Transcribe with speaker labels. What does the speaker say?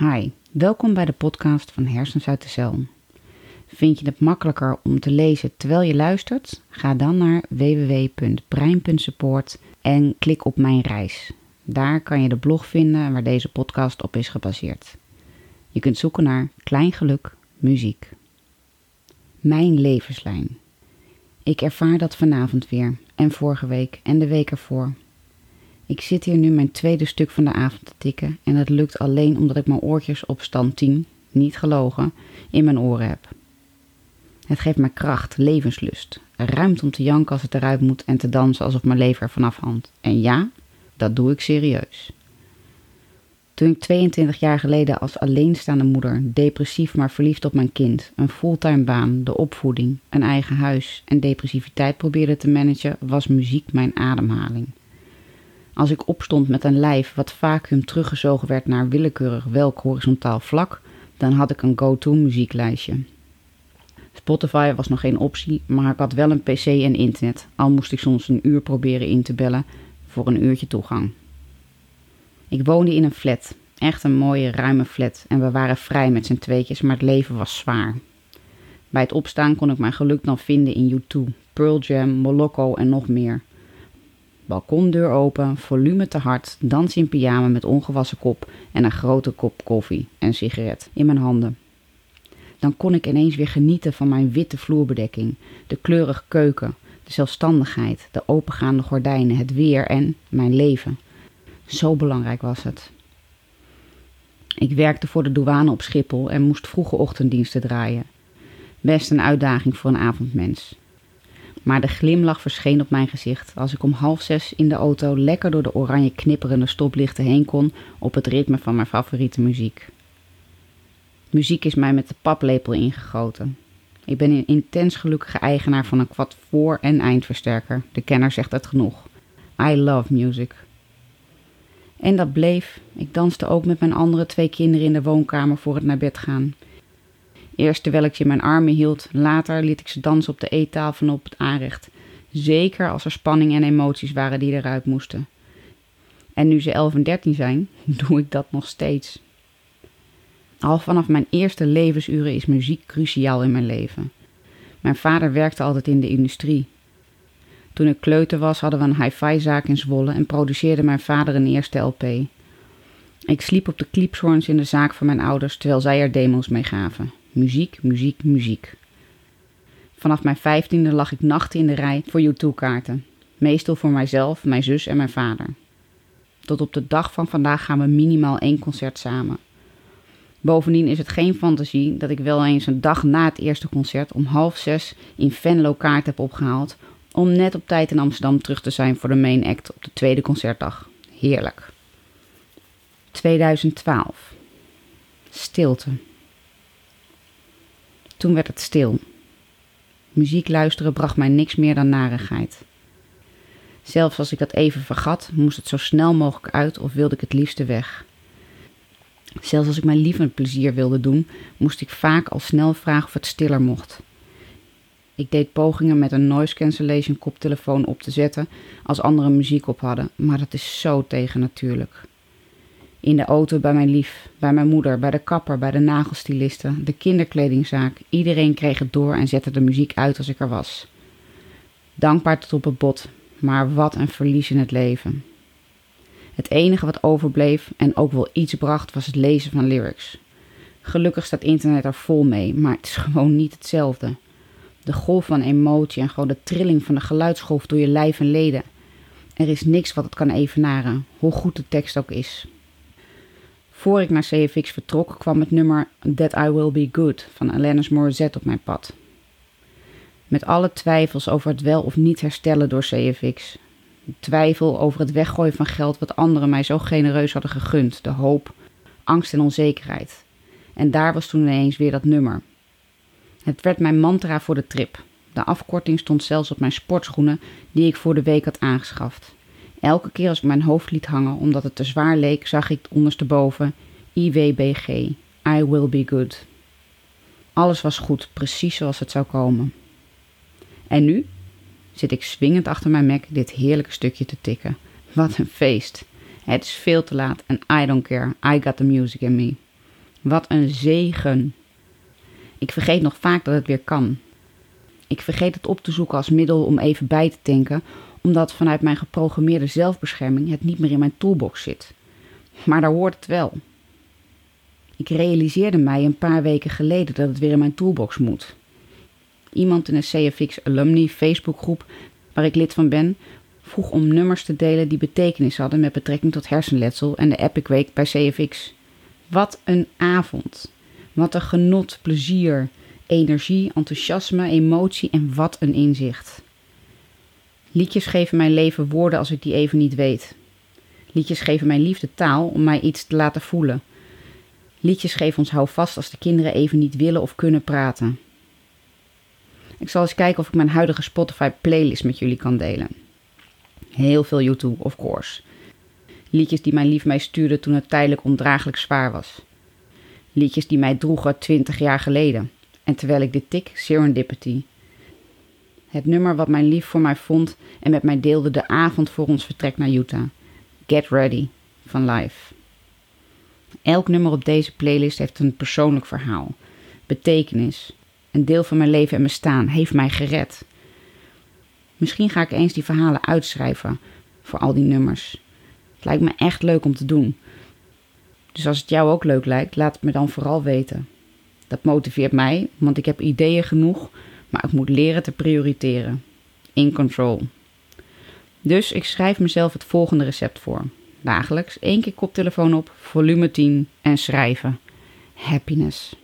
Speaker 1: Hi, welkom bij de podcast van Hersens uit de Cel. Vind je het makkelijker om te lezen terwijl je luistert? Ga dan naar www.brein.support en klik op Mijn Reis. Daar kan je de blog vinden waar deze podcast op is gebaseerd. Je kunt zoeken naar Klein Geluk Muziek. Mijn levenslijn. Ik ervaar dat vanavond weer, en vorige week en de week ervoor. Ik zit hier nu mijn tweede stuk van de avond te tikken en het lukt alleen omdat ik mijn oortjes op stand 10, niet gelogen, in mijn oren heb. Het geeft mij kracht, levenslust, ruimte om te janken als het eruit moet en te dansen alsof mijn leven er vanaf hangt. En ja, dat doe ik serieus. Toen ik 22 jaar geleden als alleenstaande moeder, depressief maar verliefd op mijn kind, een fulltime baan, de opvoeding, een eigen huis en depressiviteit probeerde te managen, was muziek mijn ademhaling. Als ik opstond met een lijf wat vacuüm teruggezogen werd naar willekeurig welk horizontaal vlak, dan had ik een go-to muzieklijstje. Spotify was nog geen optie, maar ik had wel een pc en internet, al moest ik soms een uur proberen in te bellen voor een uurtje toegang. Ik woonde in een flat, echt een mooie ruime flat en we waren vrij met z'n tweetjes, maar het leven was zwaar. Bij het opstaan kon ik mijn geluk dan vinden in U2, Pearl Jam, Moloko en nog meer. Balkondeur open, volume te hard, dans in pyjama met ongewassen kop en een grote kop koffie en sigaret in mijn handen. Dan kon ik ineens weer genieten van mijn witte vloerbedekking, de kleurige keuken, de zelfstandigheid, de opengaande gordijnen, het weer en mijn leven. Zo belangrijk was het. Ik werkte voor de douane op Schiphol en moest vroege ochtenddiensten draaien. Best een uitdaging voor een avondmens. Maar de glimlach verscheen op mijn gezicht als ik om half zes in de auto lekker door de oranje knipperende stoplichten heen kon op het ritme van mijn favoriete muziek. Muziek is mij met de paplepel ingegoten. Ik ben een intens gelukkige eigenaar van een kwad voor- en eindversterker. De kenner zegt het genoeg. I love music. En dat bleef. Ik danste ook met mijn andere twee kinderen in de woonkamer voor het naar bed gaan. Eerst terwijl ik ze in mijn armen hield, later liet ik ze dansen op de eettafel en op het aanrecht. Zeker als er spanning en emoties waren die eruit moesten. En nu ze 11 en 13 zijn, doe ik dat nog steeds. Al vanaf mijn eerste levensuren is muziek cruciaal in mijn leven. Mijn vader werkte altijd in de industrie. Toen ik kleuter was, hadden we een hi-fi zaak in Zwolle en produceerde mijn vader een eerste LP. Ik sliep op de clipshorns in de zaak van mijn ouders terwijl zij er demo's mee gaven. Muziek, muziek, muziek. Vanaf mijn vijftiende lag ik nachten in de rij voor U2-kaarten. Meestal voor mijzelf, mijn zus en mijn vader. Tot op de dag van vandaag gaan we minimaal één concert samen. Bovendien is het geen fantasie dat ik wel eens een dag na het eerste concert om half zes in Venlo kaart heb opgehaald om net op tijd in Amsterdam terug te zijn voor de main act op de tweede concertdag. Heerlijk. 2012. Stilte. Toen werd het stil. Muziek luisteren bracht mij niks meer dan narigheid. Zelfs als ik dat even vergat, moest het zo snel mogelijk uit of wilde ik het liefste weg. Zelfs als ik mijn lieve plezier wilde doen, moest ik vaak al snel vragen of het stiller mocht. Ik deed pogingen met een noise cancellation koptelefoon op te zetten als anderen muziek op hadden, maar dat is zo tegennatuurlijk. In de auto bij mijn lief, bij mijn moeder, bij de kapper, bij de nagelstiliste, de kinderkledingzaak. Iedereen kreeg het door en zette de muziek uit als ik er was. Dankbaar tot op het bot, maar wat een verlies in het leven. Het enige wat overbleef en ook wel iets bracht was het lezen van lyrics. Gelukkig staat internet er vol mee, maar het is gewoon niet hetzelfde. De golf van emotie en gewoon de trilling van de geluidsgolf door je lijf en leden. Er is niks wat het kan evenaren, hoe goed de tekst ook is. Voor ik naar CFX vertrok, kwam het nummer That I Will Be Good van Alanis Morissette op mijn pad. Met alle twijfels over het wel of niet herstellen door CFX. Twijfel over het weggooien van geld wat anderen mij zo genereus hadden gegund. De hoop, angst en onzekerheid. En daar was toen ineens weer dat nummer. Het werd mijn mantra voor de trip. De afkorting stond zelfs op mijn sportschoenen die ik voor de week had aangeschaft. Elke keer als ik mijn hoofd liet hangen omdat het te zwaar leek, zag ik ondersteboven IWBG, I will be good. Alles was goed, precies zoals het zou komen. En nu zit ik swingend achter mijn Mac dit heerlijke stukje te tikken. Wat een feest. Het is veel te laat en I don't care. I got the music in me. Wat een zegen. Ik vergeet nog vaak dat het weer kan. Ik vergeet het op te zoeken als middel om even bij te tanken, omdat vanuit mijn geprogrammeerde zelfbescherming het niet meer in mijn toolbox zit. Maar daar hoort het wel. Ik realiseerde mij een paar weken geleden dat het weer in mijn toolbox moet. Iemand in een CFX Alumni Facebookgroep, waar ik lid van ben, vroeg om nummers te delen die betekenis hadden met betrekking tot hersenletsel en de Epic Week bij CFX. Wat een avond! Wat een genot, plezier, energie, enthousiasme, emotie en wat een inzicht. Liedjes geven mijn leven woorden als ik die even niet weet. Liedjes geven mijn liefde taal om mij iets te laten voelen. Liedjes geven ons houvast als de kinderen even niet willen of kunnen praten. Ik zal eens kijken of ik mijn huidige Spotify playlist met jullie kan delen. Heel veel YouTube, of course. Liedjes die mijn lief mij stuurde toen het tijdelijk ondraaglijk zwaar was. Liedjes die mij droegen twintig jaar geleden. En terwijl ik dit tik, Serendipity. Het nummer wat mijn lief voor mij vond en met mij deelde de avond voor ons vertrek naar Utah. Get Ready van Live. Elk nummer op deze playlist heeft een persoonlijk verhaal, betekenis. Een deel van mijn leven en bestaan heeft mij gered. Misschien ga ik eens die verhalen uitschrijven voor al die nummers. Het lijkt me echt leuk om te doen. Dus als het jou ook leuk lijkt, laat het me dan vooral weten. Dat motiveert mij, want ik heb ideeën genoeg, maar ik moet leren te prioriteren. In control. Dus ik schrijf mezelf het volgende recept voor. Dagelijks één keer koptelefoon op, volume 10 en schrijven. Happiness.